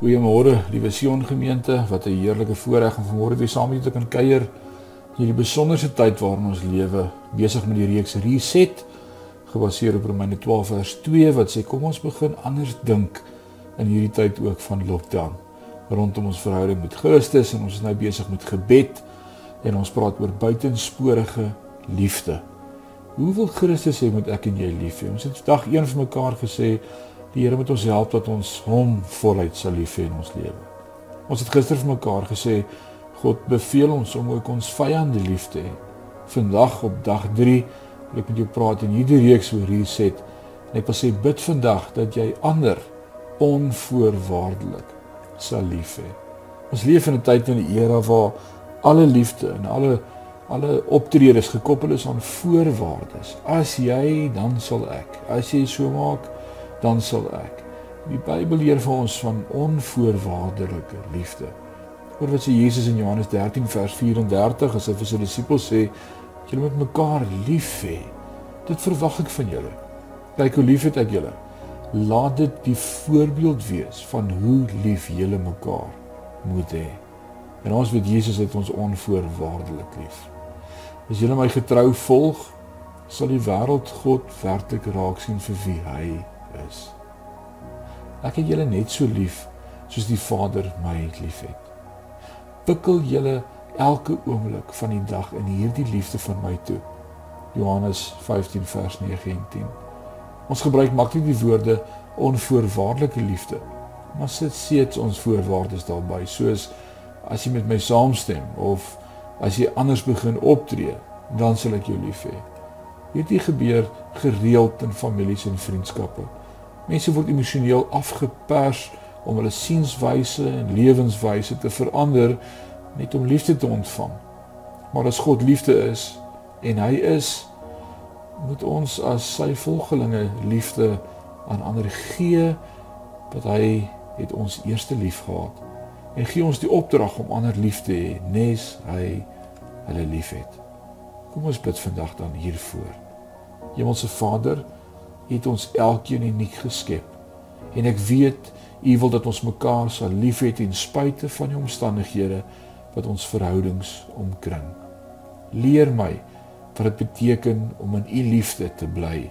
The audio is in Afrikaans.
Goeiemôre, liewe Sion gemeente. Wat 'n heerlike voorreg om vanmôre weer saam met julle te kan kuier hierdie besonderse tyd waarin ons lewe, besig met die reeks Reset, gebaseer op Romeine 12 vers 2 wat sê kom ons begin anders dink in hierdie tyd ook van lockdown rondom ons verhouding met Christus en ons is nou besig met gebed en ons praat oor buitensporige liefde. Hoe wil Christus hê moet ek en jy lief hê? Ons het vandag een vir mekaar gesê Die Here moet ons help dat ons hom voluit sal lief hê in ons lewe. Ons het gister vir mekaar gesê God beveel ons om ook ons vyande lief te hê. Vandag op dag 3 wil ek met jou praat in hierdie reeks oor reset. En ek wil sê bid vandag dat jy ander onvoorwaardelik sal lief hê. Ons leef in 'n tyd in die era waar alle liefde en alle alle optredes gekoppel is aan voorwaardes. As jy, dan sal ek. As jy so maak, dan sal ek. Die Bybel leer vir ons van onvoorwaardelike liefde. Oor wat sê Jesus in Johannes 13 vers 34 as hy vir sy disippels sê, julle moet mekaar lief hê. Dit verwag ek van julle. Kyk hoe lief het ek julle. Laat dit die voorbeeld wees van hoe lief julle mekaar moet hê. En ons weet Jesus het ons onvoorwaardelik lief. As julle my getrou volg, sal die wêreld God werklik raak sien vir wie hy is. Ek het julle net so lief soos die Vader my liefhet. Pikkel julle elke oomblik van die dag in hierdie liefde van my toe. Johannes 15 vers 9 en 10. Ons gebruik maklik die woorde onvoorwaardelike liefde, maar sit steeds ons voorwaardes daarby, soos as jy met my saamstem of as jy anders begin optree, dan sal ek jou lief hê. Hierdie gebeur gereeld in families en vriendskappe. Mense word emosioneel afgepers om hulle sienswyse en lewenswyse te verander net om liefde te ontvang. Maar as God liefde is en hy is moet ons as sy volgelinge liefde aan ander gee dat hy het ons eerste lief gehad en gee ons die opdrag om ander lief te hê nes hy hulle liefhet. Kom ons bid vandag dan hiervoor. Hemelse Vader, het ons elkeen uniek geskep. En ek weet U wil dat ons mekaar sal liefhê ten spyte van die omstandighede wat ons verhoudings omkring. Leer my wat dit beteken om in U liefde te bly